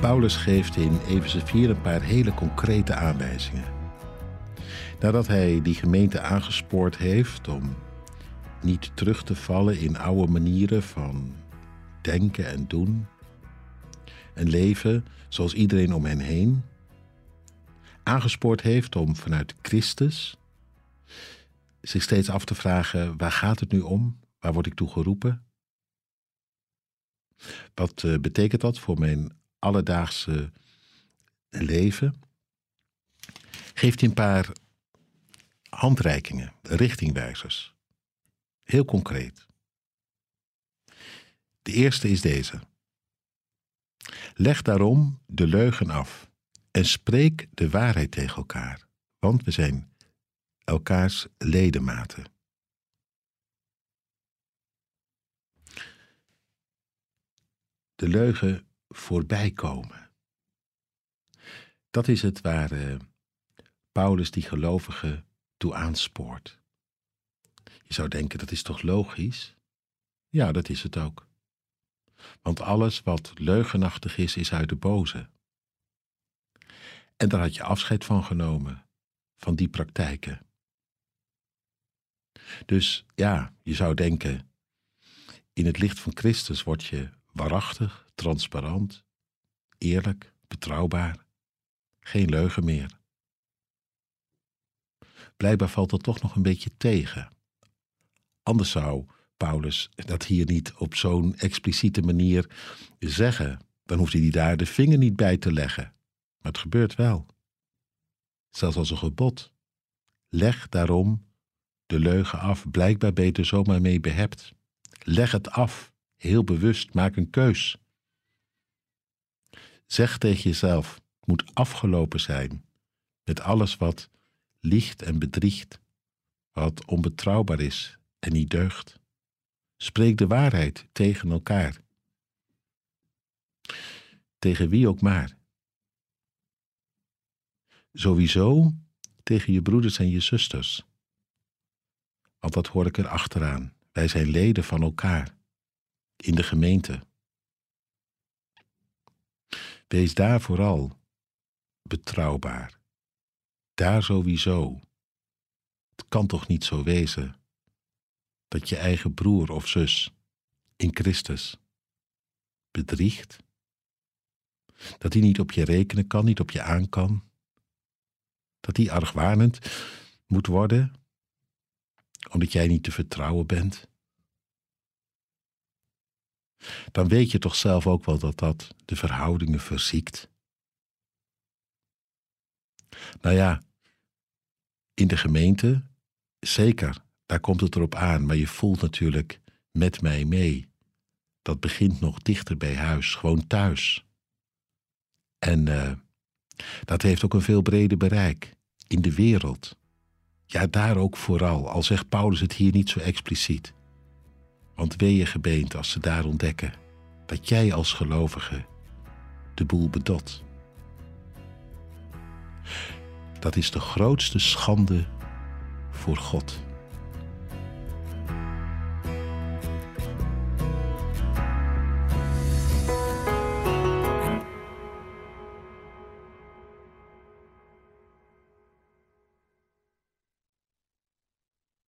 Paulus geeft in Efeze 4 een paar hele concrete aanwijzingen. Nadat hij die gemeente aangespoord heeft om niet terug te vallen in oude manieren van denken en doen, en leven zoals iedereen om hen heen, aangespoord heeft om vanuit Christus zich steeds af te vragen: waar gaat het nu om? Waar word ik toe geroepen? Wat uh, betekent dat voor mijn alledaagse leven? Geeft hij een paar handreikingen, richtingwijzers. Heel concreet. De eerste is deze. Leg daarom de leugen af en spreek de waarheid tegen elkaar, want we zijn elkaars ledematen. De leugen voorbij komen. Dat is het waar uh, Paulus die gelovigen toe aanspoort. Je zou denken, dat is toch logisch? Ja, dat is het ook. Want alles wat leugenachtig is, is uit de boze. En daar had je afscheid van genomen, van die praktijken. Dus ja, je zou denken, in het licht van Christus word je waarachtig, transparant, eerlijk, betrouwbaar. Geen leugen meer. Blijkbaar valt dat toch nog een beetje tegen. Anders zou Paulus dat hier niet op zo'n expliciete manier zeggen. Dan hoeft hij daar de vinger niet bij te leggen. Maar het gebeurt wel. Zelfs als een gebod. Leg daarom de leugen af. Blijkbaar beter zomaar mee behept. Leg het af. Heel bewust. Maak een keus. Zeg tegen jezelf: het moet afgelopen zijn met alles wat liegt en bedriegt, wat onbetrouwbaar is en niet deugt. Spreek de waarheid tegen elkaar. Tegen wie ook maar. Sowieso tegen je broeders en je zusters. Want dat hoor ik er achteraan. Wij zijn leden van elkaar. In de gemeente. Wees daar vooral betrouwbaar. Daar sowieso. Het kan toch niet zo wezen dat je eigen broer of zus in Christus bedriegt? Dat hij niet op je rekenen kan, niet op je aan kan? Dat hij argwanend moet worden omdat jij niet te vertrouwen bent? Dan weet je toch zelf ook wel dat dat de verhoudingen verziekt. Nou ja, in de gemeente zeker daar komt het erop aan, maar je voelt natuurlijk met mij mee. Dat begint nog dichter bij huis, gewoon thuis. En uh, dat heeft ook een veel breder bereik in de wereld. Ja, daar ook vooral, al zegt Paulus het hier niet zo expliciet. Want wee je gebeente als ze daar ontdekken dat jij als gelovige de boel bedot. Dat is de grootste schande voor God.